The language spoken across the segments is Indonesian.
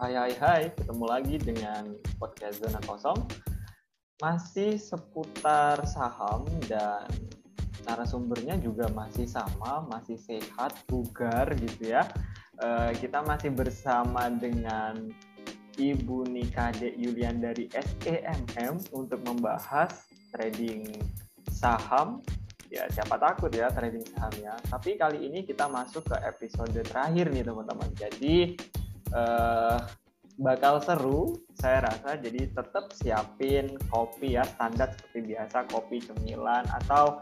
Hai hai hai, ketemu lagi dengan podcast Zona Kosong. Masih seputar saham dan narasumbernya juga masih sama, masih sehat, bugar gitu ya. Uh, kita masih bersama dengan Ibu Nikade Yulian dari SEMM untuk membahas trading saham. Ya, siapa takut ya trading sahamnya. Tapi kali ini kita masuk ke episode terakhir nih teman-teman. Jadi uh, bakal seru saya rasa. Jadi tetap siapin kopi ya standar seperti biasa kopi cemilan atau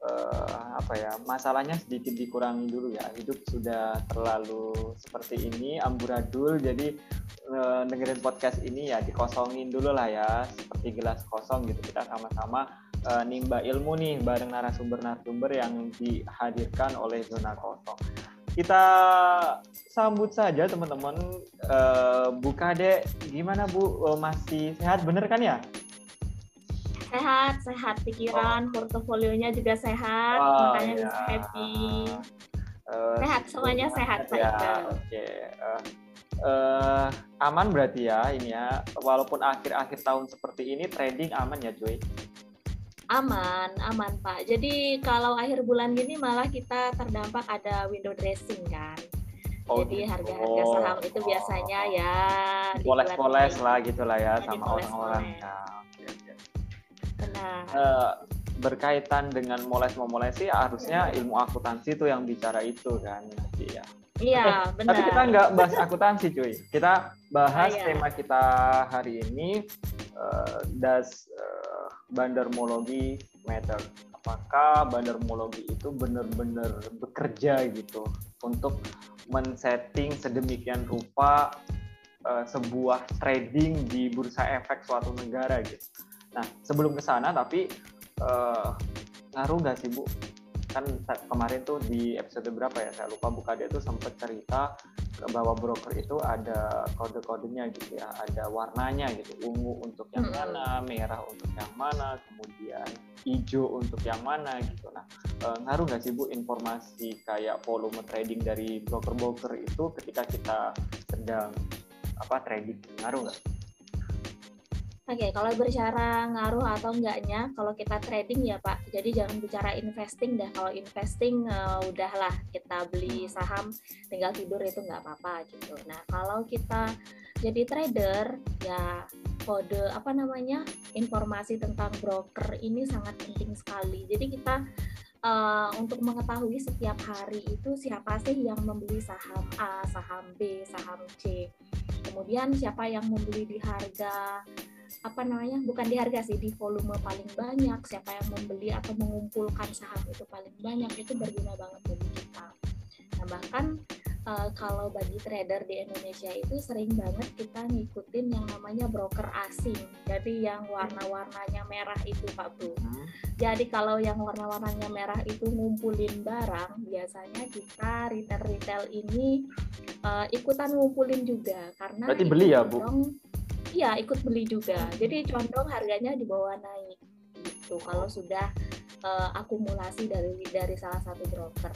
uh, apa ya masalahnya sedikit dikurangi dulu ya. Hidup sudah terlalu seperti ini amburadul. Jadi uh, dengerin podcast ini ya dikosongin dulu lah ya. Seperti gelas kosong gitu kita sama-sama uh, nimba ilmu nih bareng narasumber-narasumber yang dihadirkan oleh zona kosong kita sambut saja teman-teman. Uh, Bu Kade, gimana Bu? Uh, masih sehat bener kan ya? Sehat, sehat pikiran, oh. portofolionya juga sehat, oh, makanya ya. bisa happy. Uh, sehat, semuanya sehat. Ya, oke. Okay. Uh, uh, aman berarti ya ini ya. Walaupun akhir-akhir tahun seperti ini trading aman ya, Joy? Aman, aman Pak. Jadi kalau akhir bulan gini malah kita terdampak ada window dressing kan. Oh, Jadi gitu. harga-harga oh, saham itu biasanya ya poles-poles lah gitulah ya sama orang-orang. Ya, Benar. Uh, berkaitan dengan moles moles sih harusnya ilmu akuntansi itu yang bicara itu kan ya. Iya, benar. Tapi kita nggak bahas akuntansi, cuy. Kita bahas ah, iya. tema kita hari ini uh, das uh, bandarmologi matter. Apakah bandarmologi itu benar-benar bekerja gitu untuk men-setting sedemikian rupa uh, sebuah trading di bursa efek suatu negara gitu. Nah, sebelum ke sana tapi uh, ngaruh nggak sih Bu kan kemarin tuh di episode berapa ya? Saya lupa buka dia tuh sempat cerita bahwa broker itu ada kode-kodenya gitu ya ada warnanya gitu. Ungu untuk yang mana merah untuk yang mana kemudian hijau untuk yang mana gitu. Nah e, ngaruh nggak sih bu informasi kayak volume trading dari broker-broker itu ketika kita sedang apa trading? Ngaruh nggak? Oke, okay, kalau bicara ngaruh atau enggaknya, kalau kita trading ya Pak, jadi jangan bicara investing dah. Kalau investing uh, udahlah kita beli saham, tinggal tidur itu nggak apa-apa gitu. Nah, kalau kita jadi trader ya kode apa namanya informasi tentang broker ini sangat penting sekali. Jadi kita uh, untuk mengetahui setiap hari itu siapa sih yang membeli saham A, saham B, saham C. Kemudian siapa yang membeli di harga apa namanya bukan di harga sih di volume paling banyak siapa yang membeli atau mengumpulkan saham itu paling banyak itu berguna banget bagi kita. Nah bahkan uh, kalau bagi trader di Indonesia itu sering banget kita ngikutin yang namanya broker asing. Jadi yang warna-warnanya merah itu Pak Bro hmm. jadi kalau yang warna-warnanya merah itu ngumpulin barang biasanya kita retail-retail ini uh, ikutan ngumpulin juga. Karena berarti beli ya Bu iya ikut beli juga. Jadi condong harganya di bawah naik gitu. Kalau sudah uh, akumulasi dari dari salah satu broker.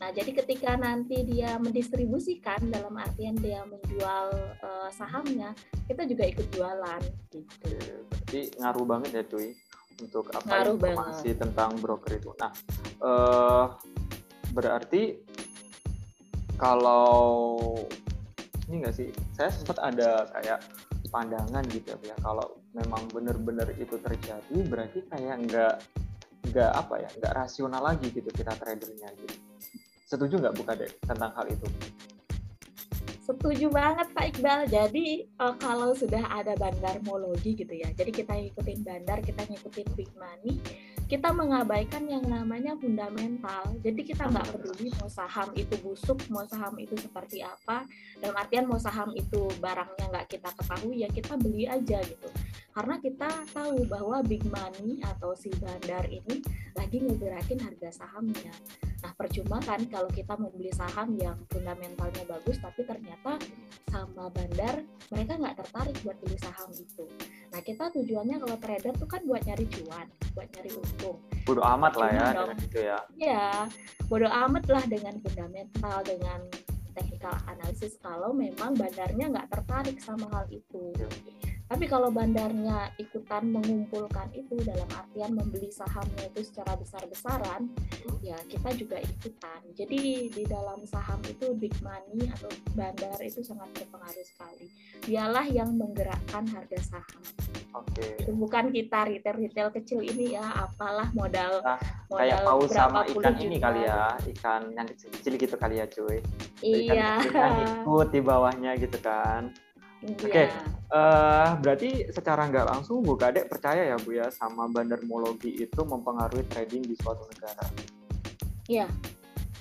Nah jadi ketika nanti dia mendistribusikan dalam artian dia menjual uh, sahamnya kita juga ikut jualan gitu. Berarti ngaruh banget ya cuy untuk apa ngaruh informasi banget. tentang broker itu. Nah uh, berarti kalau ini enggak sih? Saya sempat ada kayak pandangan gitu ya. Kalau memang benar-benar itu terjadi berarti kayak nggak nggak apa ya nggak rasional lagi gitu kita tradernya gitu. Setuju nggak buka deh tentang hal itu? Setuju banget Pak Iqbal. Jadi uh, kalau sudah ada bandarmologi gitu ya, jadi kita ngikutin bandar, kita ngikutin big money, kita mengabaikan yang namanya fundamental. Jadi kita nggak peduli mau saham itu busuk, mau saham itu seperti apa. Dalam artian mau saham itu barangnya nggak kita ketahui ya kita beli aja gitu. Karena kita tahu bahwa big money atau si bandar ini lagi ngegerakin harga sahamnya. Nah, percuma kan kalau kita membeli saham yang fundamentalnya bagus, tapi ternyata sama bandar mereka nggak tertarik buat beli saham itu. Nah, kita tujuannya kalau trader tuh kan buat nyari cuan, buat nyari untung. Bodo amat lah ya dong, dengan itu ya. Iya, bodo amat lah dengan fundamental, dengan technical analysis kalau memang bandarnya nggak tertarik sama hal itu. Tapi kalau bandarnya ikutan mengumpulkan itu dalam artian membeli sahamnya itu secara besar-besaran, ya kita juga ikutan. Jadi di dalam saham itu big money atau bandar itu sangat berpengaruh sekali. Dialah yang menggerakkan harga saham. Oke. Itu bukan kita retail-retail kecil ini ya, apalah modal Nah, modal Kayak paus berapa sama ikan ini juta. kali ya, ikan yang kecil-kecil gitu kali ya cuy. Ikan Iya. kecil kan ikut di bawahnya gitu kan. Iya. Oke. Eh, berarti secara nggak langsung Bu Kadek percaya ya Bu ya sama bandarmologi itu mempengaruhi trading di suatu negara. Iya.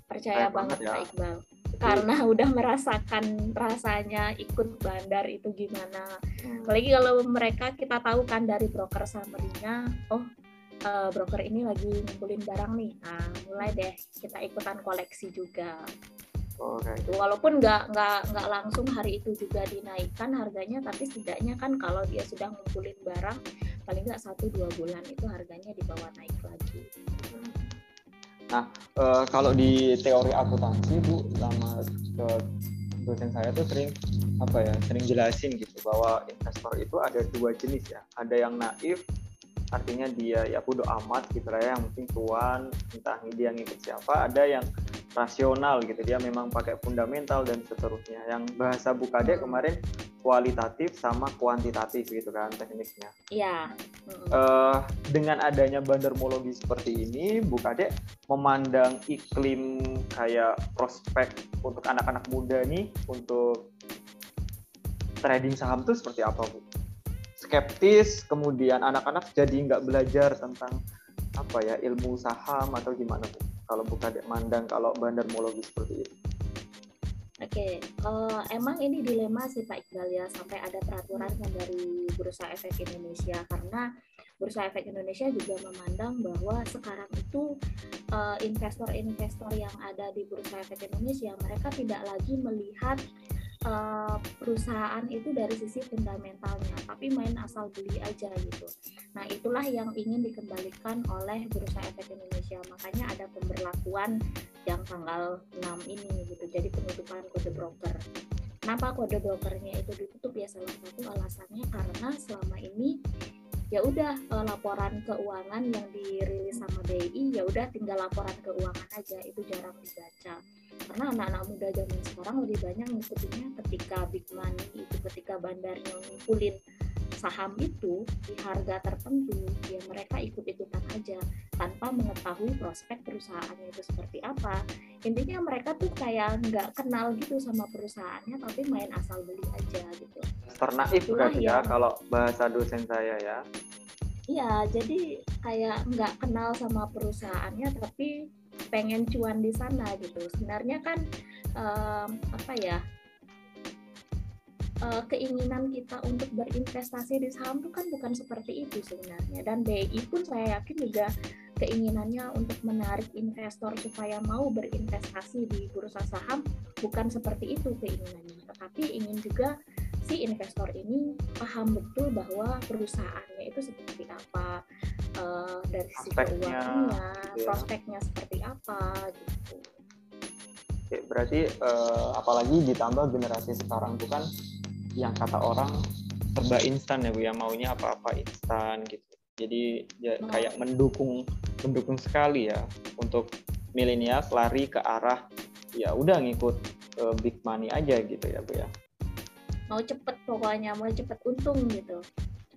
Percaya Percaya banget banget ya. Pak Iqbal. Karena udah merasakan rasanya ikut bandar itu gimana. Hmm. Apalagi kalau mereka kita tahu kan dari broker summary-nya, oh eh, broker ini lagi ngumpulin barang nih. Nah, mulai deh kita ikutan koleksi juga. Oh, kayak Gitu. Walaupun nggak nggak nggak langsung hari itu juga dinaikkan harganya, tapi setidaknya kan kalau dia sudah ngumpulin barang paling nggak satu dua bulan itu harganya dibawa naik lagi. Nah, eh, kalau di teori akuntansi Bu, sama ke dosen saya tuh sering apa ya, sering jelasin gitu bahwa investor itu ada dua jenis ya. Ada yang naif, artinya dia ya bodo amat gitu lah ya, yang penting cuan, entah dia ngikut siapa. Ada yang rasional gitu, dia memang pakai fundamental dan seterusnya. Yang bahasa Bu Kade kemarin kualitatif sama kuantitatif gitu kan tekniknya. Iya. mm-mm. Eh, dengan adanya bandarmologi seperti ini, Bu Kade memandang iklim kayak prospek untuk anak-anak muda nih untuk trading saham itu seperti apa, Bu? Skeptis, kemudian anak-anak jadi nggak belajar tentang apa ya ilmu saham atau gimana, Bu? Kalau Bu Kade mandang kalau bandarmologi seperti itu. Oke, eh, emang ini dilema sih Pak Iqbal ya sampai ada peraturan dari Bursa Efek Indonesia karena Bursa Efek Indonesia juga memandang bahwa sekarang itu eh, investor-investor yang ada di Bursa Efek Indonesia mereka tidak lagi melihat eh, perusahaan itu dari sisi fundamentalnya, tapi main asal beli aja gitu. Nah itulah yang ingin dikembalikan oleh Bursa Efek Indonesia, makanya ada pemberlakuan yang tanggal 6 ini gitu. Jadi penutupan kode broker. Kenapa kode brokernya itu ditutup ya salah satu alasannya karena selama ini ya udah eh, laporan keuangan yang dirilis sama BI ya udah tinggal laporan keuangan aja itu jarang dibaca. Karena anak-anak muda zaman sekarang lebih banyak ngikutinnya ketika big money itu ketika bandarnya ngumpulin saham itu di harga tertentu ya mereka ikut-ikutan aja tanpa mengetahui prospek perusahaannya itu seperti apa intinya mereka tuh kayak nggak kenal gitu sama perusahaannya tapi main asal beli aja gitu Ternaif Itulah berarti ya kalau bahasa dosen saya ya. Iya, jadi kayak nggak kenal sama perusahaannya, tapi pengen cuan di sana gitu. Sebenarnya kan em, apa ya? Eh, keinginan kita untuk berinvestasi di saham itu kan bukan seperti itu sebenarnya. Dan BI pun saya yakin juga keinginannya untuk menarik investor supaya mau berinvestasi di bursa saham bukan seperti itu keinginannya, tetapi ingin juga si investor ini paham betul bahwa perusahaannya itu seperti apa eh, dari sisi keuangannya, gitu ya. prospeknya seperti apa gitu. Oke, berarti eh, apalagi ditambah generasi sekarang tuh kan yang kata orang serba instan ya Bu ya maunya apa-apa instan gitu. Jadi ya Hmm. kayak mendukung mendukung sekali ya untuk milenial lari ke arah ya udah ngikut eh, big money aja gitu ya Bu ya. Mau cepet pokoknya, mau cepet untung gitu.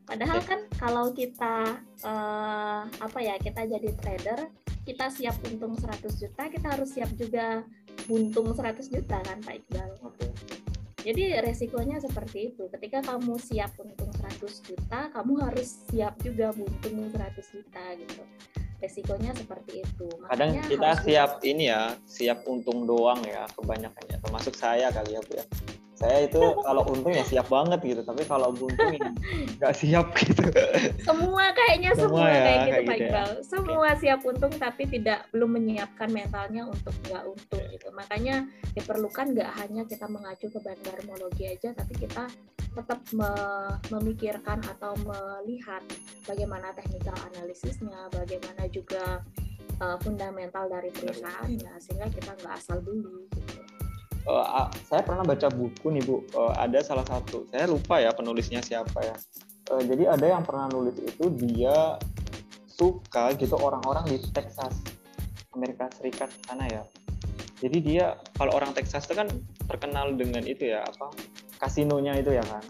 Padahal Oke. kan kalau kita eh, apa ya kita jadi trader, kita siap untung 100 juta, kita harus siap juga buntung 100 juta kan Pak Iqbal. Oke. Jadi resikonya seperti itu. Ketika kamu siap untung 100 juta, kamu harus siap juga buntung 100 juta gitu. Resikonya seperti itu. Kadang Makanya kita harus siap ini ya, siap untung doang ya kebanyakan ya. Termasuk saya kali ya Bu ya. Saya itu kalau untung ya siap banget gitu, tapi kalau buntung ya nggak siap gitu. semua kayaknya Semua semua, ya, kayak gitu Pak gitu ya. Iqbal. Semua siap untung tapi tidak belum menyiapkan mentalnya untuk nggak untung gitu. Makanya diperlukan nggak hanya kita mengacu ke bandarmologi aja, tapi kita tetap me- memikirkan atau melihat bagaimana technical analisisnya, bagaimana juga uh, fundamental dari perusahaannya, sehingga kita nggak asal beli gitu. Uh, saya pernah baca buku nih bu, uh, ada salah satu, saya lupa ya penulisnya siapa ya. Uh, jadi ada yang pernah nulis itu dia suka gitu orang-orang di Texas, Amerika Serikat sana ya. Jadi dia kalau orang Texas itu kan terkenal dengan itu ya apa kasinonya itu ya kan.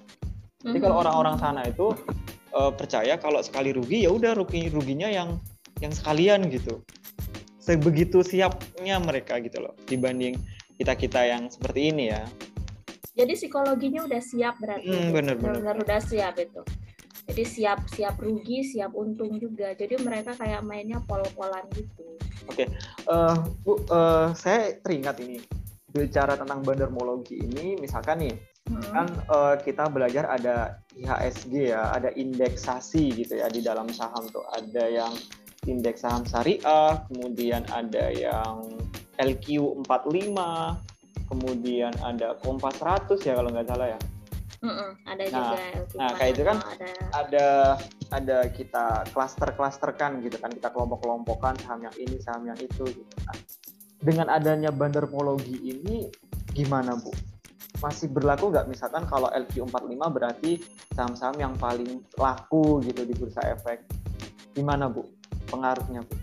Jadi kalau mm-hmm. orang-orang sana itu uh, percaya kalau sekali rugi ya udah rugi ruginya yang yang sekalian gitu. Sebegitu siapnya mereka gitu loh dibanding kita kita yang seperti ini ya. Jadi psikologinya udah siap berarti. Hmm, bener, bener. bener udah siap itu. Jadi siap siap rugi, siap untung juga. Jadi mereka kayak mainnya pol-polan gitu. Oke, okay. uh, eh, Bu, uh, saya teringat ini bicara tentang bandermologi ini, misalkan nih, hmm. kan uh, kita belajar ada IHSG ya, ada indeksasi gitu ya di dalam saham tuh. Ada yang indeks saham syariah, kemudian ada yang LQ45, kemudian ada Kompas 100 ya kalau nggak salah ya. Mm-mm, ada nah, juga LQ Nah, kayak itu kan ada ada, ada kita klaster-klasterkan gitu kan, kita kelompok-kelompokkan saham yang ini, saham yang itu gitu kan. Dengan adanya bandermologi ini gimana Bu? Masih berlaku nggak misalkan kalau LQ45 berarti saham-saham yang paling laku gitu di bursa efek? Gimana Bu pengaruhnya Bu?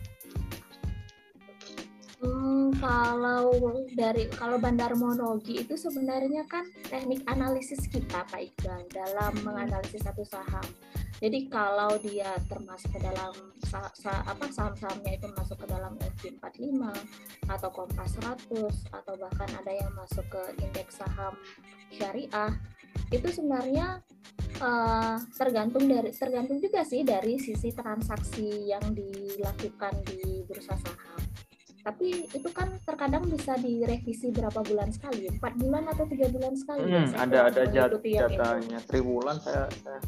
Hmm, kalau dari kalau bandar monologi itu sebenarnya kan teknik analisis kita Pak Iqbal dalam menganalisis satu saham. Jadi kalau dia termasuk ke dalam sa sa apa saham-sahamnya itu masuk ke dalam FB45 atau Kompas 100 atau bahkan ada yang masuk ke indeks saham syariah itu sebenarnya uh, tergantung dari tergantung juga sih dari sisi transaksi yang dilakukan di bursa saham. Tapi itu kan terkadang bisa direvisi berapa bulan sekali empat bulan atau tiga bulan sekali hmm, ada ada jat jatahnya. Triwulan saya, saya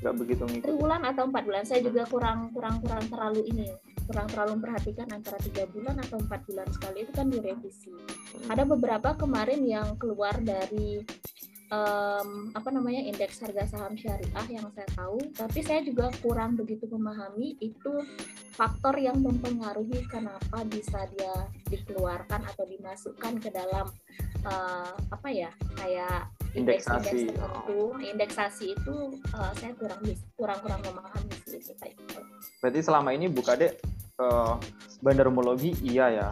nggak begitu ngikut. Triwulan atau empat bulan. Saya juga kurang kurang kurang terlalu ini kurang terlalu memperhatikan antara tiga bulan atau empat bulan sekali itu kan direvisi. Hmm. ada beberapa kemarin yang keluar dari um, apa namanya indeks harga saham syariah yang saya tahu, tapi saya juga kurang begitu memahami itu faktor yang mempengaruhi kenapa bisa dia dikeluarkan atau dimasukkan ke dalam uh, apa ya kayak indeksasi indeks tertentu. Indeksasi itu uh, saya kurang kurang kurang memahami sih. Berarti selama ini Bu Kade uh, bandarmologi iya ya.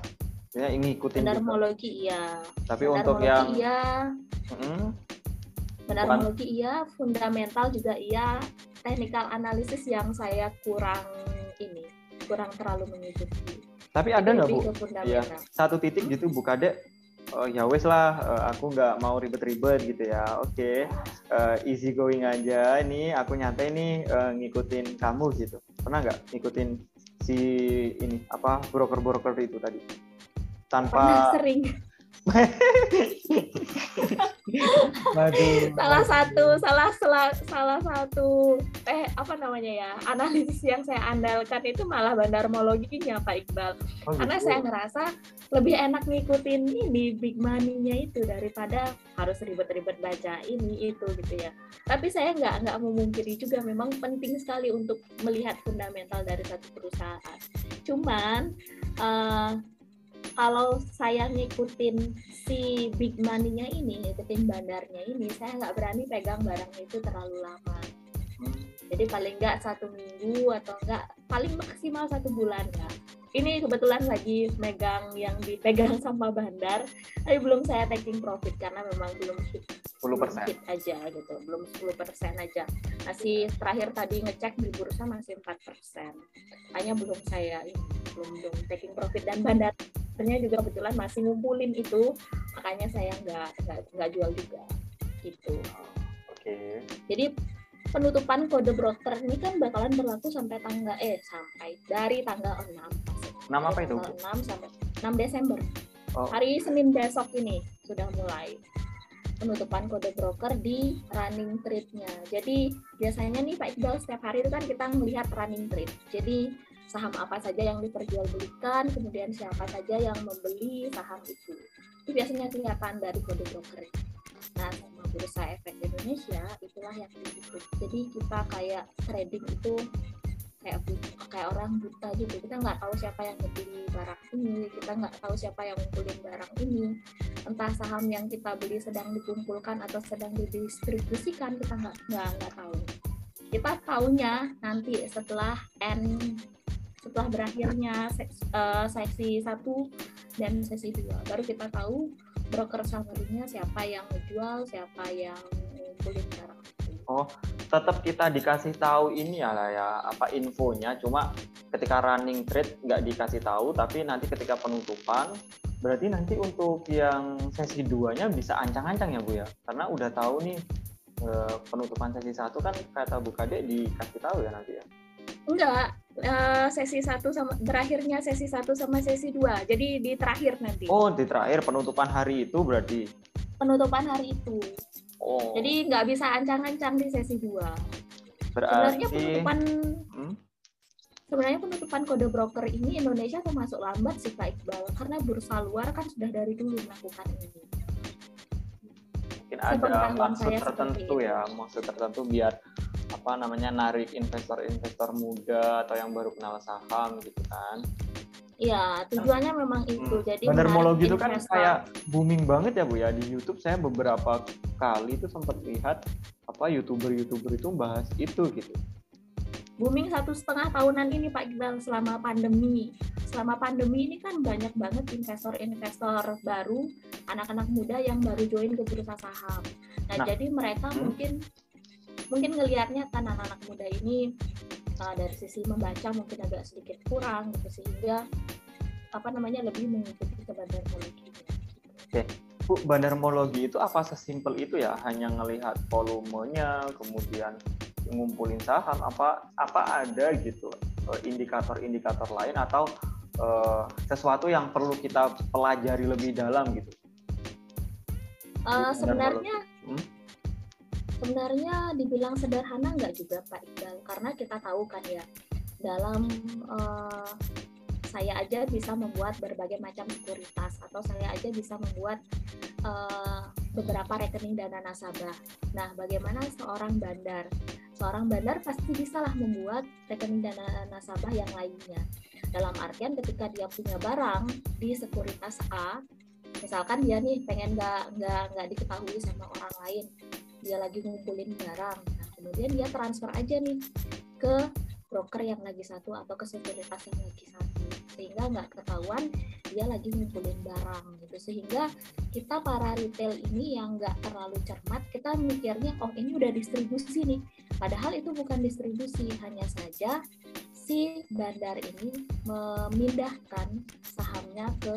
Ya, ini ikutin bandarmologi iya. Tapi untuk yang iya. Hmm, Metodologi iya, fundamental juga iya, technical analisis yang saya kurang ini, kurang terlalu mengikuti. Tapi ada nggak bu? Ya, satu titik gitu bu Kade, oh, ya wes lah, uh, aku nggak mau ribet-ribet gitu ya. Oke, okay. uh, eh, easy going aja. Ini aku nyantai nih uh, ngikutin kamu gitu. Pernah nggak ngikutin si ini apa broker-broker itu tadi? Tanpa Pernah sering salah satu salah salah salah satu eh apa namanya ya analisis yang saya andalkan itu malah bandarmologinya Pak Iqbal. Oh, karena gitu. saya ngerasa lebih enak ngikutin ini big money-nya itu daripada harus ribet-ribet baca ini itu gitu ya. Tapi saya nggak nggak memungkiri juga memang penting sekali untuk melihat fundamental dari satu perusahaan. Cuman uh, kalau saya ngikutin si big money-nya ini, ngikutin bandarnya ini, saya nggak berani pegang barang itu terlalu lama. Jadi paling nggak satu minggu atau enggak paling maksimal satu bulan ya. Ini kebetulan lagi megang yang dipegang sama bandar, tapi belum saya taking profit karena memang belum hit, 10 persen aja gitu, belum 10 persen aja. Masih terakhir tadi ngecek di bursa masih 4 persen. Hanya belum saya ini, belum belum taking profit dan bandar sebenarnya juga kebetulan masih ngumpulin itu makanya saya nggak nggak nggak jual juga gitu oke okay. jadi penutupan kode broker ini kan bakalan berlaku sampai tanggal eh sampai dari tanggal 6 6 apa itu 6 sampai 6 Desember oh. hari Senin besok ini sudah mulai penutupan kode broker di running trade-nya. Jadi biasanya nih Pak Iqbal setiap hari itu kan kita melihat running trade. Jadi saham apa saja yang diperjualbelikan, kemudian siapa saja yang membeli saham itu. Itu biasanya kelihatan dari kode broker. Nah, sama bursa efek Indonesia itulah yang ditutup. Jadi kita kayak trading itu kayak kayak orang buta gitu kita nggak tahu siapa yang beli barang ini kita nggak tahu siapa yang ngumpulin barang ini entah saham yang kita beli sedang dikumpulkan atau sedang didistribusikan kita nggak nggak nggak tahu kita tahunya nanti setelah n setelah berakhirnya uh, sesi satu dan sesi dua. Baru kita tahu broker saham siapa yang menjual siapa yang ngumpulin barang. Oh tetap kita dikasih tahu ini ya lah ya apa infonya. Cuma ketika running trade nggak dikasih tahu tapi nanti ketika penutupan berarti nanti untuk yang sesi duanya bisa ancang-ancang ya Bu ya? Karena udah tahu nih eh, penutupan sesi satu kan kata Bu Kade dikasih tahu ya nanti ya enggak uh, sesi satu sama berakhirnya sesi satu sama sesi dua jadi di terakhir nanti oh di terakhir penutupan hari itu berarti penutupan hari itu Oh. Jadi nggak bisa ancang-ancang di sesi dua. Berarti... Sebenarnya penutupan hmm? sebenarnya penutupan kode broker ini Indonesia termasuk lambat sih Pak Iqbal karena bursa luar kan sudah dari dulu melakukan ini. Mungkin ada maksud tertentu ya, maksud tertentu biar apa namanya narik investor-investor muda atau yang baru kenal saham gitu kan. Iya, tujuannya memang itu. Hmm. Jadi bandarmologi itu kan kayak booming banget ya Bu ya di YouTube. Saya beberapa kali itu sempat lihat apa youtuber-youtuber itu bahas itu gitu. Booming satu setengah tahunan ini Pak Iqbal selama pandemi. Selama pandemi ini kan banyak banget investor-investor baru, anak-anak muda yang baru join ke bursa saham. Nah, nah jadi mereka hmm. mungkin mungkin ngelihatnya kan anak-anak muda ini uh, dari sisi membaca mungkin agak sedikit kurang gitu sehingga apa namanya lebih mengikuti ke bandarmologi. Oke, Bu, bandarmologi itu apa sesimpel itu ya? Hanya ngelihat volumenya, kemudian ngumpulin saham, apa apa ada gitu eh, indikator-indikator lain atau uh, sesuatu yang perlu kita pelajari lebih dalam gitu? Uh, sebenarnya hmm? Sebenarnya dibilang sederhana nggak juga Pak Iqbal karena kita tahu kan ya dalam uh, saya aja bisa membuat berbagai macam sekuritas atau saya aja bisa membuat uh, beberapa rekening dana nasabah. Nah, bagaimana seorang bandar? Seorang bandar pasti bisa lah membuat rekening dana nasabah yang lainnya. Dalam artian ketika dia punya barang di sekuritas A, misalkan dia nih pengen nggak nggak nggak diketahui sama orang lain, dia lagi ngumpulin barang. Nah kemudian dia transfer aja nih ke broker yang lagi satu atau ke sekuritas yang lagi satu. Sehingga nggak ketahuan dia lagi ngumpulin barang gitu. Sehingga kita para retail ini yang nggak terlalu cermat kita mikirnya oh ini udah distribusi nih. Padahal itu bukan distribusi hanya saja si bandar ini memindahkan sahamnya ke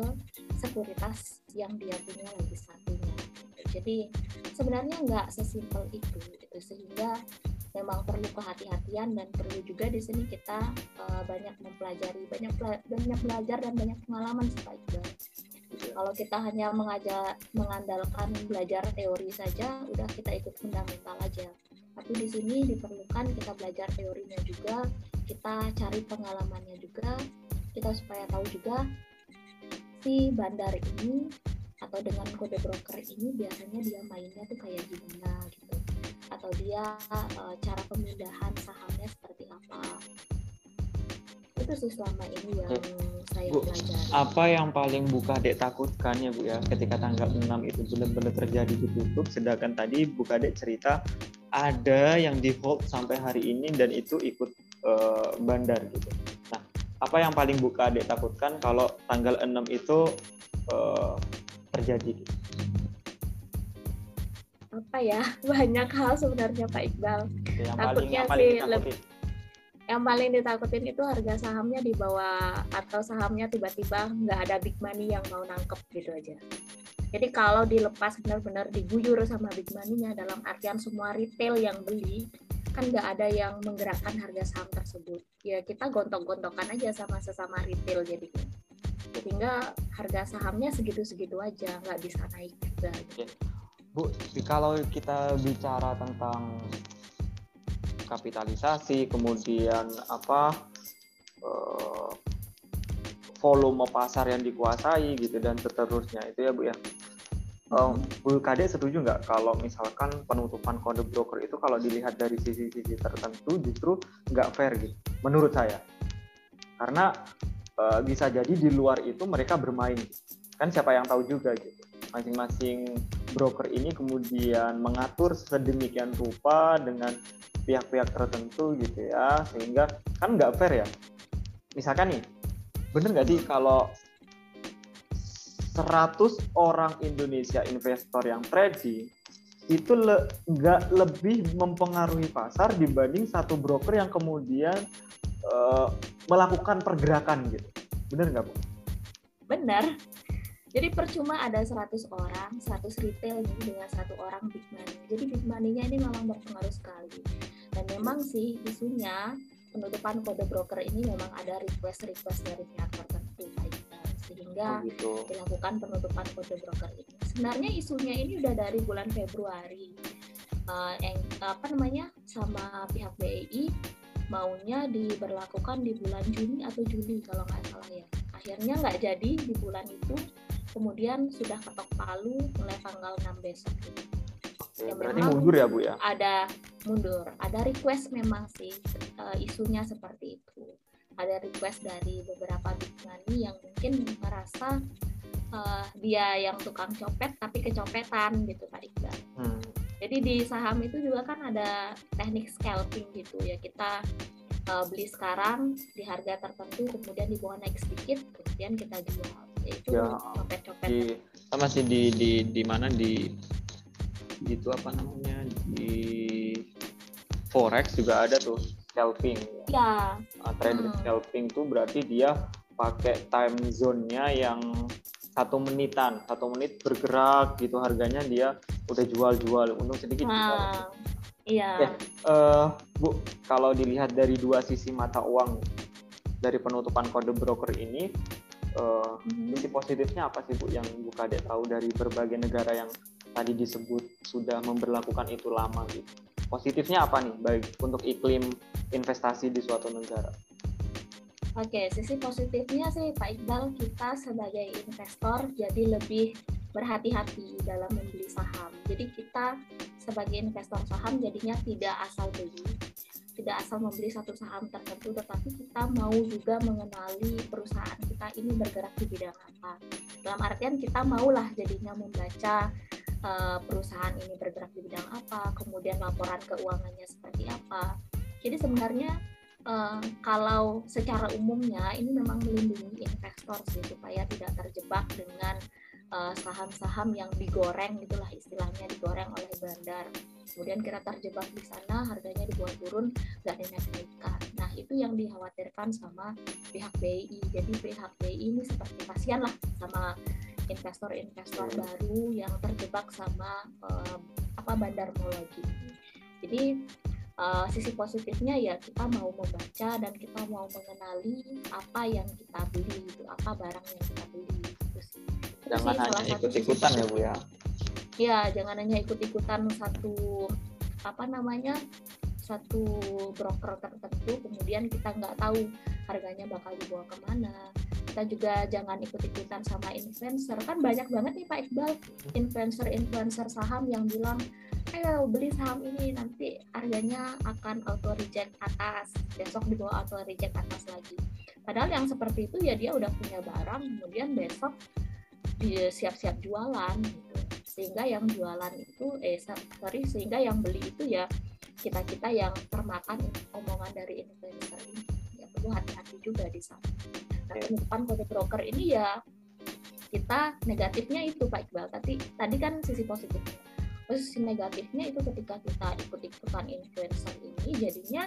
sekuritas yang dia punya lagi satunya jadi sebenarnya nggak sesimpel itu gitu sehingga memang perlu kehati-hatian dan perlu juga di sini kita uh, banyak mempelajari banyak banyak belajar dan banyak pengalaman supaya itu kalau kita hanya mengajar mengandalkan belajar teori saja udah kita ikut fundamental aja. Tapi di sini diperlukan kita belajar teorinya juga kita cari pengalamannya juga kita supaya tahu juga si bandar ini atau dengan kode broker ini biasanya dia mainnya tuh kayak gimana gitu atau dia uh, cara pemindahan sahamnya seperti apa itu sih selama ini yang saya Bu, pelajari. Apa yang paling buka dek takutkan ya Bu ya ketika tanggal 6 itu benar-benar terjadi ditutup sedangkan tadi buka dek cerita ada yang di hold sampai hari ini dan itu ikut uh, bandar gitu. Nah, apa yang paling buka dek takutkan kalau tanggal 6 itu uh, terjadi? Apa ya banyak hal sebenarnya Pak Iqbal. Yang Takutnya paling, sih lebih yang paling ditakutin itu harga sahamnya di bawah atau sahamnya tiba-tiba nggak ada big money yang mau nangkep gitu aja. Jadi kalau dilepas benar-benar diguyur sama big money-nya dalam artian semua retail yang beli kan nggak ada yang menggerakkan harga saham tersebut. Ya kita gontok-gontokan aja sama sesama retail jadinya sehingga harga sahamnya segitu-segitu aja nggak bisa naik juga Bu kalau kita bicara tentang kapitalisasi kemudian apa uh, volume pasar yang dikuasai gitu dan seterusnya itu ya Bu ya Um, Bu Kade setuju nggak kalau misalkan penutupan kode broker itu kalau dilihat dari sisi-sisi tertentu justru nggak fair gitu, menurut saya. Karena uh, bisa jadi di luar itu mereka bermain, kan siapa yang tahu juga gitu. Masing-masing broker ini kemudian mengatur sedemikian rupa dengan pihak-pihak tertentu gitu ya, sehingga kan nggak fair ya. Misalkan nih, bener nggak sih kalau 100 orang Indonesia investor yang trading itu nggak le lebih mempengaruhi pasar dibanding satu broker yang kemudian uh, melakukan pergerakan gitu. Benar nggak Bu? Benar. Jadi percuma ada 100 orang, 100 retail ini dengan satu orang big money. Jadi big money-nya ini memang berpengaruh sekali. Dan memang sih isunya penutupan kode broker ini memang ada request-request dari pihak tertentu sehingga oh, gitu. dilakukan penutupan kode broker ini. Sebenarnya isunya ini udah dari bulan Februari. Uh, yang apa namanya sama pihak BEI maunya diberlakukan di bulan Juni atau Juli kalau nggak salah ya. Akhirnya nggak jadi di bulan itu, kemudian sudah ketok palu mulai tanggal 6 besok ini. Ya, Berarti mundur ya Bu ya? Ada mundur, ada request memang sih uh, isunya seperti itu ada request dari beberapa money yang mungkin merasa uh, dia yang tukang copet tapi kecopetan gitu Pak Iqbal. Hmm. Jadi di saham itu juga kan ada teknik scalping gitu ya kita uh, beli sekarang di harga tertentu kemudian dibawa naik sedikit kemudian kita jual. Itu ya, copet-copet. Di, masih di di di mana di itu apa namanya di forex juga ada tuh scalping. Ya. Uh, trader hmm. scalping tuh berarti dia pakai time zone-nya yang satu menitan, satu menit bergerak gitu harganya dia udah jual-jual, untung sedikit. Nah, iya. Ya, uh, Bu, kalau dilihat dari dua sisi mata uang dari penutupan kode broker ini, uh, mm-hmm. sisi positifnya apa sih Bu yang Bu Kadek tahu dari berbagai negara yang tadi disebut sudah memperlakukan itu lama gitu? Positifnya apa nih baik untuk iklim investasi di suatu negara? Oke, sisi positifnya sih Pak Iqbal, kita sebagai investor jadi lebih berhati-hati dalam membeli saham. Jadi kita sebagai investor saham jadinya tidak asal beli, tidak asal membeli satu saham tertentu, tetapi kita mau juga mengenali perusahaan kita ini bergerak di bidang apa. Dalam artian kita maulah jadinya membaca uh, perusahaan ini bergerak di bidang apa, kemudian laporan keuangannya seperti apa, jadi sebenarnya uh, kalau secara umumnya ini memang melindungi investor sih supaya tidak terjebak dengan eh, saham-saham uh, yang digoreng itulah istilahnya digoreng oleh bandar. Kemudian kita terjebak di sana harganya dibuat turun nggak dinaikkan. Nah itu yang dikhawatirkan sama pihak BI. Jadi pihak BI ini seperti kasihan lah sama investor-investor baru yang terjebak sama uh, apa bandar mologi. Jadi uh, sisi positifnya ya kita mau membaca dan kita mau mengenali apa yang kita beli itu apa barang yang kita beli itu sih. Jangan sih hanya ikut-ikutan ya bu ya. Ya jangan hanya ikut-ikutan satu apa namanya satu broker tertentu kemudian kita nggak tahu harganya bakal dibawa ke mana kita juga jangan ikut-ikutan sama influencer. Kan banyak banget nih Pak Iqbal influencer-influencer saham yang bilang ayo beli saham ini nanti harganya akan auto reject atas. Besok dibawa auto reject atas lagi. Padahal yang seperti itu ya dia udah punya barang kemudian besok dia siap-siap jualan gitu. Sehingga yang jualan itu eh sorry sehingga yang beli itu ya kita kita yang termakan omongan dari influencer ini. Ya perlu hati-hati juga di sana penutupan kode broker ini ya kita negatifnya itu Pak Iqbal. Tadi tadi kan sisi positifnya posisi negatifnya itu ketika kita ikut-ikutan influencer ini jadinya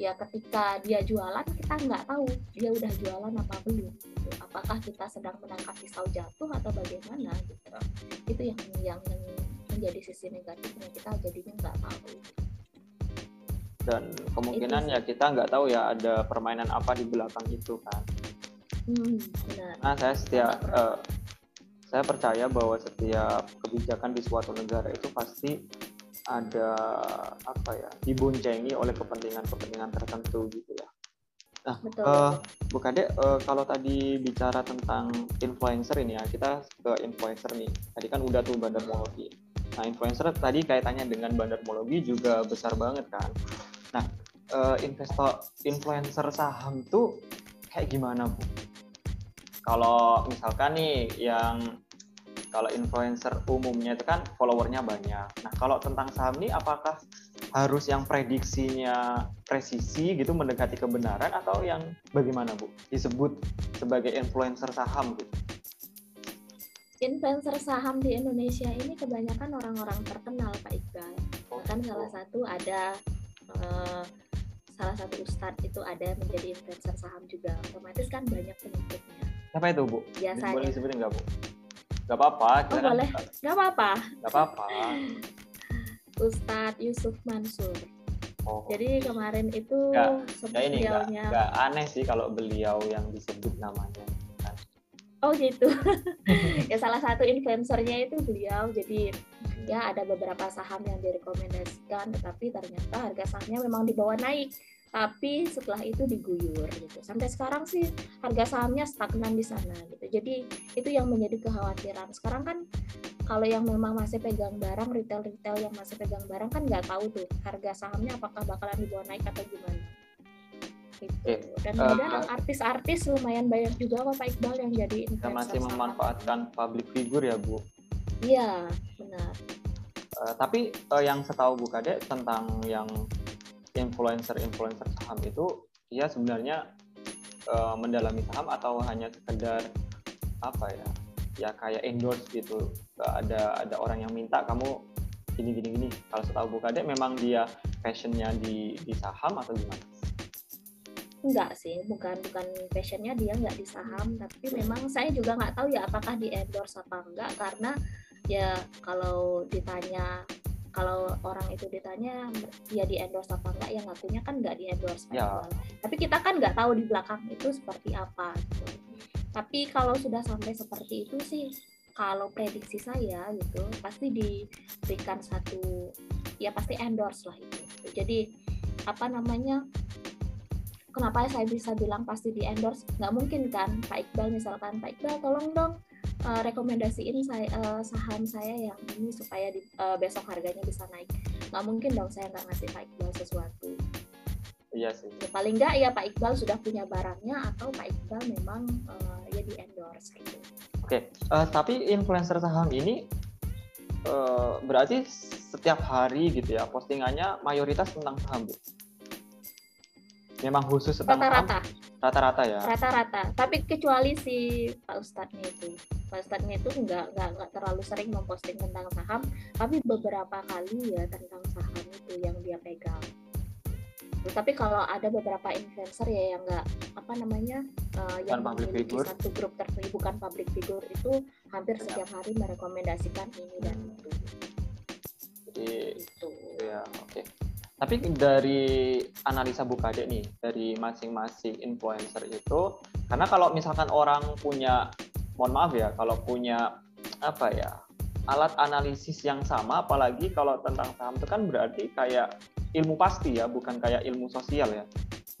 ya ketika dia jualan kita nggak tahu dia udah jualan apa belum. Gitu. apakah kita sedang menangkap pisau jatuh atau bagaimana gitu. Itu yang yang, yang menjadi sisi negatifnya. Kita jadinya nggak tahu dan kemungkinan itu. ya kita nggak tahu ya ada permainan apa di belakang itu kan hmm, benar. nah saya setiap uh, saya percaya bahwa setiap kebijakan di suatu negara itu pasti ada apa ya diboncengi oleh kepentingan-kepentingan tertentu gitu ya. Nah, Betul. Uh, Bu Kade, uh, kalau tadi bicara tentang influencer ini ya, kita ke influencer nih. Tadi kan udah tuh bandarmologi. Nah, influencer tadi kaitannya dengan bandarmologi juga besar banget kan. Nah, uh, investor influencer saham tuh kayak gimana, Bu? Kalau misalkan nih yang kalau influencer umumnya itu kan followernya banyak. Nah, kalau tentang saham ini apakah harus yang prediksinya presisi gitu mendekati kebenaran atau yang bagaimana Bu? Disebut sebagai influencer saham gitu. Influencer saham di Indonesia ini kebanyakan orang-orang terkenal Pak Iqbal. Oh, Bahkan salah satu ada uh, salah satu ustadz itu ada menjadi influencer saham juga. Otomatis kan banyak pengikutnya. Siapa itu Bu? Biasanya. Boleh disebutin nggak Bu? Gak apa-apa. Oh, boleh. Gak apa-apa. Gak apa-apa. Ustadz Yusuf Mansur. Oh. Jadi kemarin itu gak, ini gak aneh sih kalau beliau yang disebut namanya. Oh gitu. ya salah satu influencernya itu beliau. Jadi ya ada beberapa saham yang direkomendasikan, tetapi ternyata harga sahamnya memang dibawa naik tapi setelah itu diguyur gitu. Sampai sekarang sih harga sahamnya stagnan di sana gitu. Jadi itu yang menjadi kekhawatiran. Sekarang kan kalau yang memang masih pegang barang retail-retail yang masih pegang barang kan nggak tahu tuh harga sahamnya apakah bakalan dibawa naik atau gimana. Gitu. Dan kemudian uh, artis-artis lumayan banyak juga kok Pak Iqbal yang jadi influencer. masih memanfaatkan public figure ya Bu? Iya benar. Uh, tapi uh, yang setahu Bu Kade tentang yang influencer-influencer saham itu dia sebenarnya uh, mendalami saham atau hanya sekedar apa ya ya kayak endorse gitu ada ada orang yang minta kamu gini gini gini kalau setahu Bu Kade memang dia passionnya di di saham atau gimana? Enggak sih, bukan bukan passionnya dia nggak di saham, tapi memang saya juga nggak tahu ya apakah di endorse apa enggak karena ya kalau ditanya kalau orang itu ditanya dia di endorse apa enggak? Yang ngakunya kan nggak di endorse ya. tapi kita kan nggak tahu di belakang itu seperti apa gitu. tapi kalau sudah sampai seperti itu sih kalau prediksi saya gitu pasti diberikan satu ya pasti endorse lah itu. Jadi apa namanya kenapa saya bisa bilang pasti di endorse? Nggak mungkin kan Pak Iqbal misalkan. Pak Iqbal tolong dong uh, rekomendasiin saya uh, saham saya yang ini supaya di, uh, besok harganya bisa naik. Nggak mungkin dong saya nggak ngasih Pak Iqbal sesuatu. Iya sih. Ya, paling nggak ya Pak Iqbal sudah punya barangnya atau Pak Iqbal memang uh, ya di endorse gitu. Oke okay. uh, tapi influencer saham ini uh, berarti setiap hari gitu ya postingannya mayoritas tentang saham bu memang khusus tentang rata-rata. rata-rata ya. Rata-rata. Tapi kecuali si Pak Ustadznya itu. Pak Ustadznya itu nggak nggak nggak terlalu sering memposting tentang saham. Tapi beberapa kali ya tentang saham itu yang dia pegang. Tapi kalau ada beberapa influencer ya yang nggak apa namanya uh, yang memiliki satu grup tertentu bukan public figure itu hampir ya. setiap hari merekomendasikan ini dan itu. Jadi itu ya oke. okay. Tapi dari analisa Bukade nih, dari masing-masing influencer itu, karena kalau misalkan orang punya, mohon maaf ya, kalau punya apa ya, alat analisis yang sama, apalagi kalau tentang saham itu kan berarti kayak ilmu pasti ya, bukan kayak ilmu sosial ya.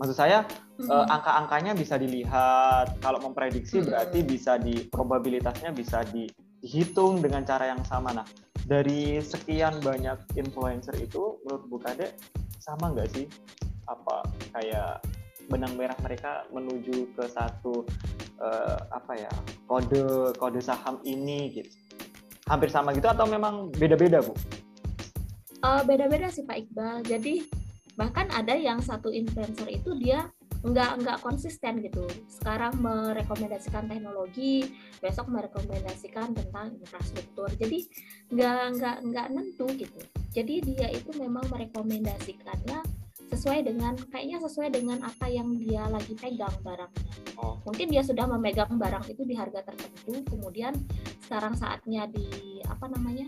Maksud saya mm-hmm. eh, angka-angkanya bisa dilihat, kalau memprediksi mm-hmm. berarti bisa di probabilitasnya bisa di, dihitung dengan cara yang sama. Nah, dari sekian banyak influencer itu menurut Bu Kade sama nggak sih apa kayak benang merah mereka menuju ke satu uh, apa ya kode kode saham ini gitu hampir sama gitu atau memang beda-beda bu? Uh, beda-beda sih Pak Iqbal. Jadi bahkan ada yang satu influencer itu dia nggak nggak konsisten gitu. Sekarang merekomendasikan teknologi besok merekomendasikan tentang infrastruktur. Jadi nggak nggak nggak nentu gitu. Jadi dia itu memang merekomendasikannya sesuai dengan kayaknya sesuai dengan apa yang dia lagi pegang barangnya. Oh. mungkin dia sudah memegang barang itu di harga tertentu kemudian sekarang saatnya di apa namanya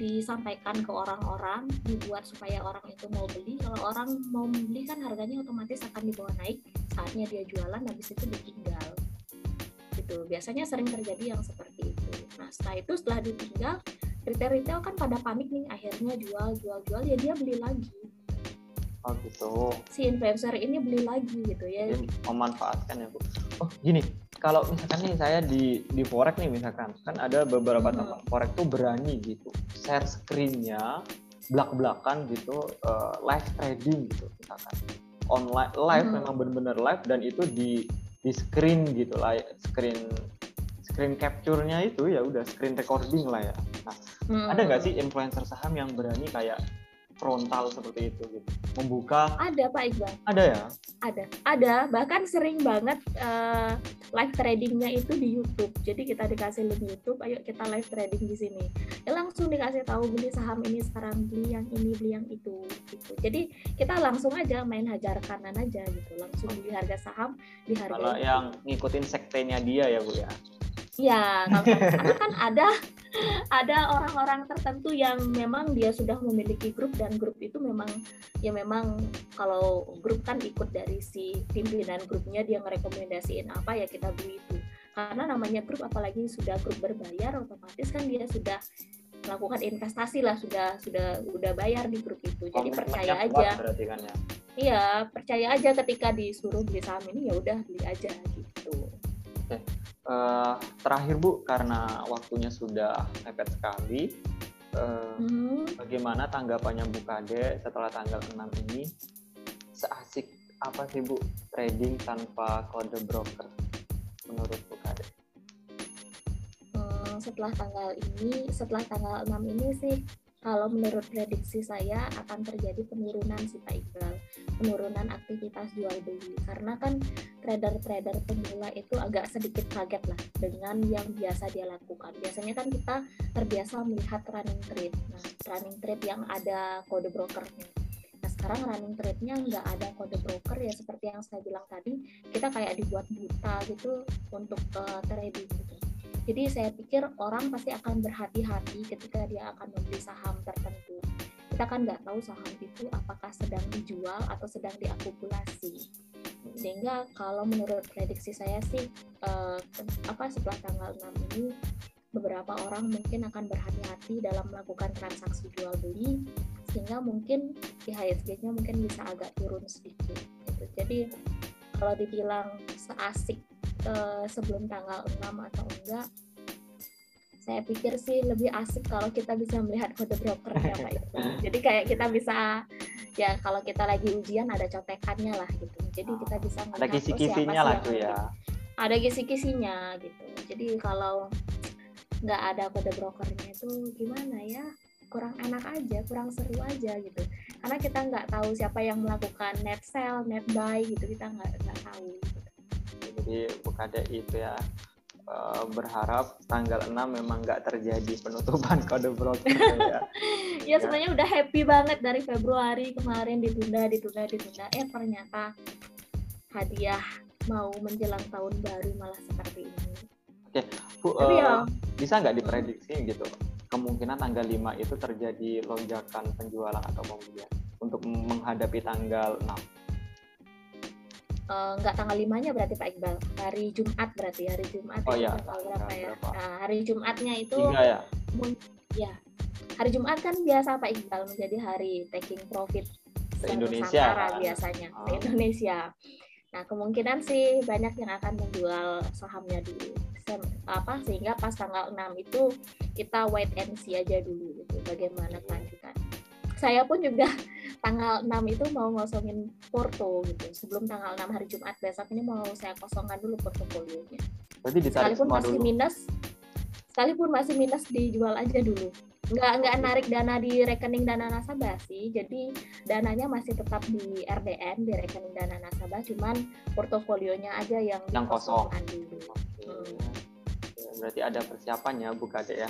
disampaikan ke orang-orang dibuat supaya orang itu mau beli kalau orang mau beli kan harganya otomatis akan dibawa naik saatnya dia jualan habis itu ditinggal gitu biasanya sering terjadi yang seperti itu nah setelah itu setelah ditinggal retail-retail kan pada panik nih akhirnya jual jual jual ya dia beli lagi Oh gitu. Si influencer ini beli lagi gitu ya. Jadi memanfaatkan ya bu. Oh gini, kalau misalkan nih saya di di forex nih misalkan, kan ada beberapa Hmm. tempat forex tuh berani gitu share screennya belak-belakan gitu eh, live trading gitu misalkan online live Hmm. memang benar-benar live dan itu di di screen gitu lah screen screen capture-nya itu ya udah screen recording lah ya. Nah, Hmm. ada nggak sih influencer saham yang berani kayak frontal seperti itu gitu membuka Ada Pak Iqbal. ada ya Ada, ada. Bahkan sering banget eh, live tradingnya itu di YouTube. Jadi kita dikasih link YouTube, ayo kita live trading di sini. Ya langsung dikasih tahu beli saham ini sekarang beli yang ini beli yang itu gitu. Jadi kita langsung aja main hajar kanan aja gitu. Langsung beli harga saham di harga kalau yang ngikutin sektenya dia ya bu ya Ya, kalau- karena kan ada ada orang-orang tertentu yang memang dia sudah memiliki grup dan grup itu memang ya memang kalau grup kan ikut dari si pimpinan grupnya dia merekomendasiin apa ya kita beli itu. Karena namanya grup apalagi sudah grup berbayar otomatis kan dia sudah melakukan investasi lah sudah sudah udah bayar di grup itu. Jadi percaya aja. kan ya Iya, percaya aja ketika disuruh beli saham ini ya udah beli aja gitu. Eh, terakhir bu karena waktunya sudah mepet sekali eh, Hmm. bagaimana tanggapannya Bu Kade setelah tanggal 6 ini seasik apa sih Bu trading tanpa kode broker menurut Bu Kade Hmm, setelah tanggal ini, setelah tanggal 6 ini sih, kalau menurut prediksi saya akan terjadi penurunan sih Pak Iqbal, penurunan aktivitas jual beli. Karena kan trader-trader pemula itu agak sedikit kaget lah dengan yang biasa dia lakukan. Biasanya kan kita terbiasa melihat running trade, nah running trade yang ada kode brokernya. Nah sekarang running trade-nya nggak ada kode broker ya seperti yang saya bilang tadi, kita kayak dibuat buta gitu untuk eh, trading gitu. Jadi saya pikir orang pasti akan berhati-hati ketika dia akan membeli saham tertentu. Kita kan nggak tahu saham itu apakah sedang dijual atau sedang diakumulasi. Sehingga kalau menurut prediksi saya sih eh, apa setelah tanggal 6 ini beberapa orang mungkin akan berhati-hati dalam melakukan transaksi jual beli sehingga mungkin IHSG-nya mungkin bisa agak turun sedikit. Gitu. Jadi kalau dibilang seasik eh, sebelum tanggal 6 atau enggak saya pikir sih lebih asik kalau kita bisa melihat kode brokernya Pak Iqbal. Jadi kayak kita bisa ya kalau kita lagi ujian ada contekannya lah gitu. Jadi kita bisa ada oh, kisi-kisinya lah tuh ya ada kisi-kisinya gitu. Jadi kalau nggak ada kode brokernya itu gimana ya? Kurang enak aja, kurang seru aja gitu. Karena kita nggak tahu siapa yang melakukan net sell, net buy gitu kita nggak nggak tahu. Jadi Bu Kade itu ya eh, berharap tanggal 6 memang nggak terjadi penutupan kode broker ya Ya sebenarnya udah happy banget dari Februari kemarin ditunda, ditunda, ditunda. Eh ternyata hadiah mau menjelang tahun baru malah seperti ini. Bu Tapi eh, ya bisa nggak diprediksi gitu kemungkinan tanggal 5 itu terjadi lonjakan penjualan atau pembelian untuk menghadapi tanggal 6 nggak tanggal limanya berarti Pak Iqbal? Hari Jumat berarti hari Jumat Oh iya, tanggal berapa tanggal ya. berapa? nah hari Jumatnya itu tiga ya? ya. Hari Jumat kan biasa Pak Iqbal menjadi hari taking profit Se Indonesia, kan? biasanya Oh. se Indonesia. Nah kemungkinan sih banyak yang akan menjual sahamnya dulu. Sem- apa sehingga pas tanggal 6 itu kita wait and see aja dulu gitu bagaimana kelanjutan. Saya pun juga tanggal 6 itu mau ngosongin Porto gitu. Sebelum tanggal 6 hari Jumat besok ini mau saya kosongkan dulu portofolionya. Berarti ditarik sekalipun masih dulu. minus sekalipun masih minus dijual aja dulu. Nggak nggak narik dana di rekening dana nasabah sih. Jadi dananya masih tetap di RDN di rekening dana nasabah. Cuman portofolionya aja yang Yang kosong. dulu. Hmm. Berarti ada persiapannya Bu Kade ya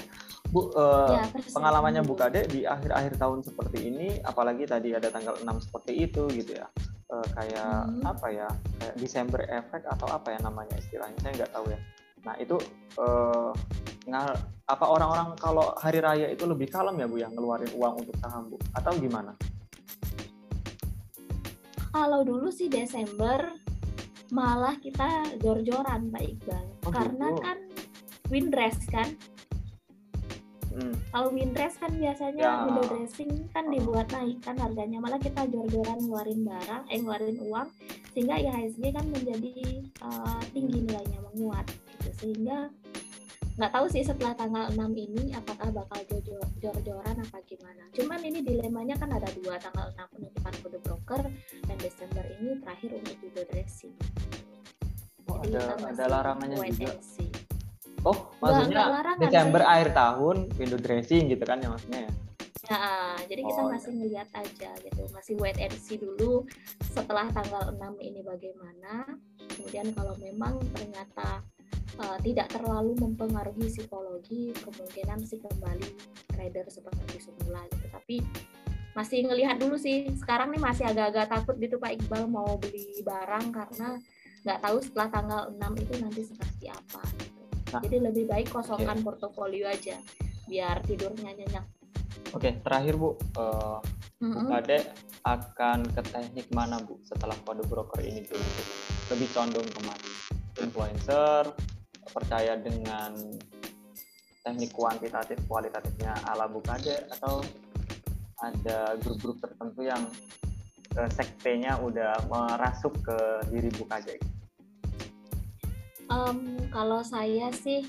Bu eh, Ya, pengalamannya Bu. Kade di akhir-akhir tahun seperti ini apalagi tadi ada tanggal 6 seperti itu gitu ya Eh, kayak Hmm. apa ya kayak Desember efek atau apa ya namanya istilahnya saya nggak tahu ya nah itu ngal- apa orang-orang kalau hari raya itu lebih kalem ya Bu yang ngeluarin uang untuk saham Bu atau gimana kalau dulu sih Desember malah kita jor-joran Pak Iqbal Oh, karena gitu. kan windrest kan Hmm. Kalau kan biasanya Ya. window dressing kan dibuat naik kan harganya malah kita jor-joran ngeluarin barang, eh ngeluarin uang sehingga IHSG kan menjadi uh, tinggi nilainya menguat gitu sehingga nggak tahu sih setelah tanggal 6 ini apakah bakal jor- jor-joran apa gimana. Cuman ini dilemanya kan ada dua tanggal 6 penutupan kode broker dan Desember ini terakhir untuk window dressing. Oh, Jadi ada ada larangannya juga. see. Oh, maksudnya larangan Desember sih. akhir tahun window dressing gitu kan ya maksudnya ya? Nah, jadi kita Oh, masih ngeliat aja gitu, masih wait and see dulu setelah tanggal 6 ini bagaimana. Kemudian kalau memang ternyata uh, tidak terlalu mempengaruhi psikologi, kemungkinan sih kembali trader seperti semula gitu. Tapi masih ngelihat dulu sih. Sekarang nih masih agak-agak takut gitu Pak Iqbal mau beli barang karena nggak tahu setelah tanggal 6 itu nanti seperti apa. Gitu. Jadi lebih baik kosongkan portofolio aja biar tidurnya nyenyak. Oke, terakhir Bu, eh, Bu Mm-mm. Kade akan ke teknik mana Bu setelah kode broker ini dibentuk? Lebih condong ke mana? Influencer, percaya dengan teknik kuantitatif kualitatifnya ala Bu Kade atau ada grup-grup tertentu yang eh, sektenya udah merasuk ke diri Bu Kade? Em, kalau saya sih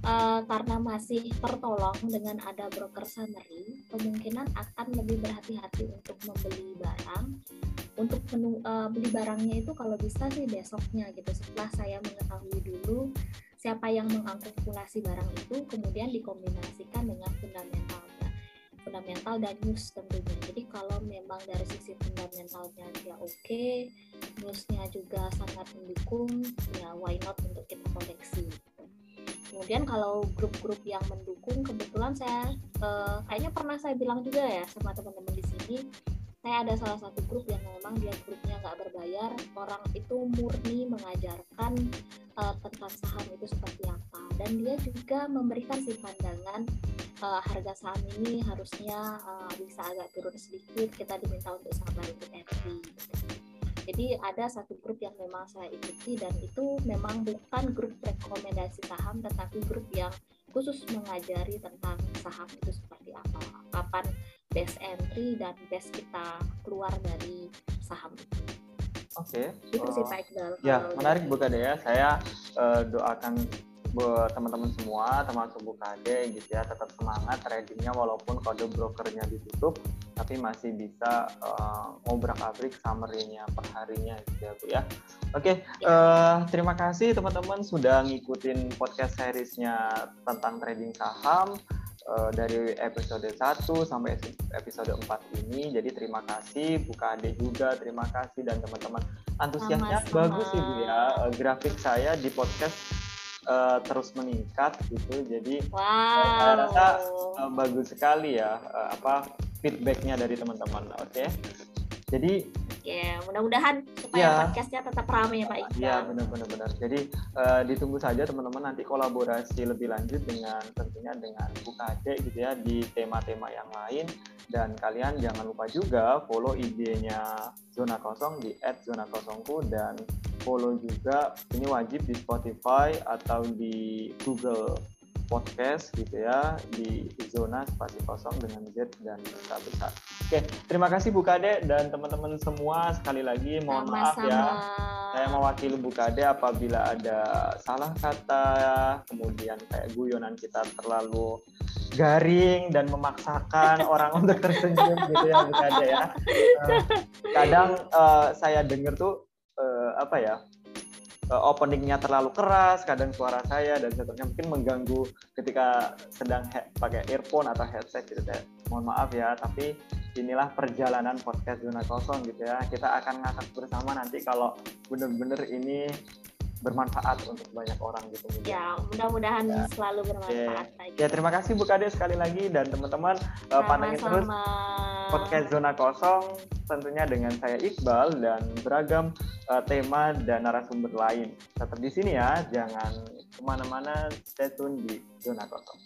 eh, karena masih tertolong dengan ada broker summary, kemungkinan akan lebih berhati-hati untuk membeli barang. Untuk menu, eh, beli barangnya itu kalau bisa sih besoknya gitu. Setelah saya mengetahui dulu siapa yang mengakumulasi barang itu, kemudian dikombinasikan dengan fundamentalnya, fundamental dan news tentunya. Jadi kalau memang dari sisi fundamentalnya dia oke, newsnya juga sangat mendukung ya why not untuk kita koleksi gitu. kemudian kalau grup-grup yang mendukung kebetulan saya eh, kayaknya pernah saya bilang juga ya sama teman-teman di sini saya ada salah satu grup yang memang dia grupnya nggak berbayar. Orang itu murni mengajarkan eh, tentang saham itu seperti apa. Dan dia juga memberikan sih pandangan eh, harga saham ini harusnya eh, bisa agak turun sedikit kita diminta untuk sabar untuk entry. Jadi ada satu grup yang memang saya ikuti dan itu memang bukan grup rekomendasi saham tetapi grup yang khusus mengajari tentang saham itu seperti apa, kapan best entry dan best kita keluar dari saham itu. Oke. Itu sih eh, Pak Iqbal. Ya, menarik Bu Kade ya. Saya eh, doakan buat teman-teman semua, termasuk Bu Kade gitu ya, tetap semangat tradingnya walaupun kode brokernya ditutup, tapi masih bisa eh, ngobrak-abrik summary-nya per harinya gitu ya Bu ya. Oke, eh, terima kasih teman-teman sudah ngikutin podcast series-nya tentang trading saham eh, dari episode 1 sampai episode 4 ini. Jadi terima kasih Bu Kade juga, terima kasih dan teman-teman antusiasnya Sama-sama. bagus sih Bu ya. Eh, grafik saya di podcast eh, terus meningkat gitu. Jadi Wow. saya rasa, eh, bagus sekali ya eh, apa feedbacknya dari teman-teman. Oke. Jadi Ya, mudah-mudahan supaya Ya. podcastnya tetap ramai ya Pak Iqbal. Iya benar-benar benar. Jadi eh, ditunggu saja teman-teman nanti kolaborasi lebih lanjut dengan tentunya dengan UKD gitu ya di tema-tema yang lain dan kalian jangan lupa juga follow IG-nya Zona Kosong di @zonakosongku dan follow juga ini wajib di Spotify atau di Google Podcast gitu ya di zona spasi kosong dengan Z dan besar besar. Oke, terima kasih Bu Kade dan teman-teman semua sekali lagi mohon maaf Sama-sama. ya saya mewakili Bu Kade apabila ada salah kata, kemudian kayak guyonan kita terlalu garing dan memaksakan orang untuk tersenyum gitu ya Bu Kade ya. Kadang eh, saya dengar tuh eh, apa ya eh, openingnya terlalu keras, kadang suara saya dan seterusnya mungkin mengganggu ketika sedang pakai earphone atau headset gitu ya. Mohon maaf ya, tapi inilah perjalanan podcast zona kosong gitu ya. Kita akan ngakak bersama nanti kalau bener-bener ini bermanfaat untuk banyak orang gitu. Ya, mudah-mudahan Ya. selalu bermanfaat Iqbal. Ya terima kasih Bu Kade sekali lagi dan teman-teman eh, pantengin terus podcast zona kosong tentunya dengan saya Iqbal dan beragam eh, tema dan narasumber lain. Tetap di sini ya, jangan ke mana-mana, stay tune di zona kosong.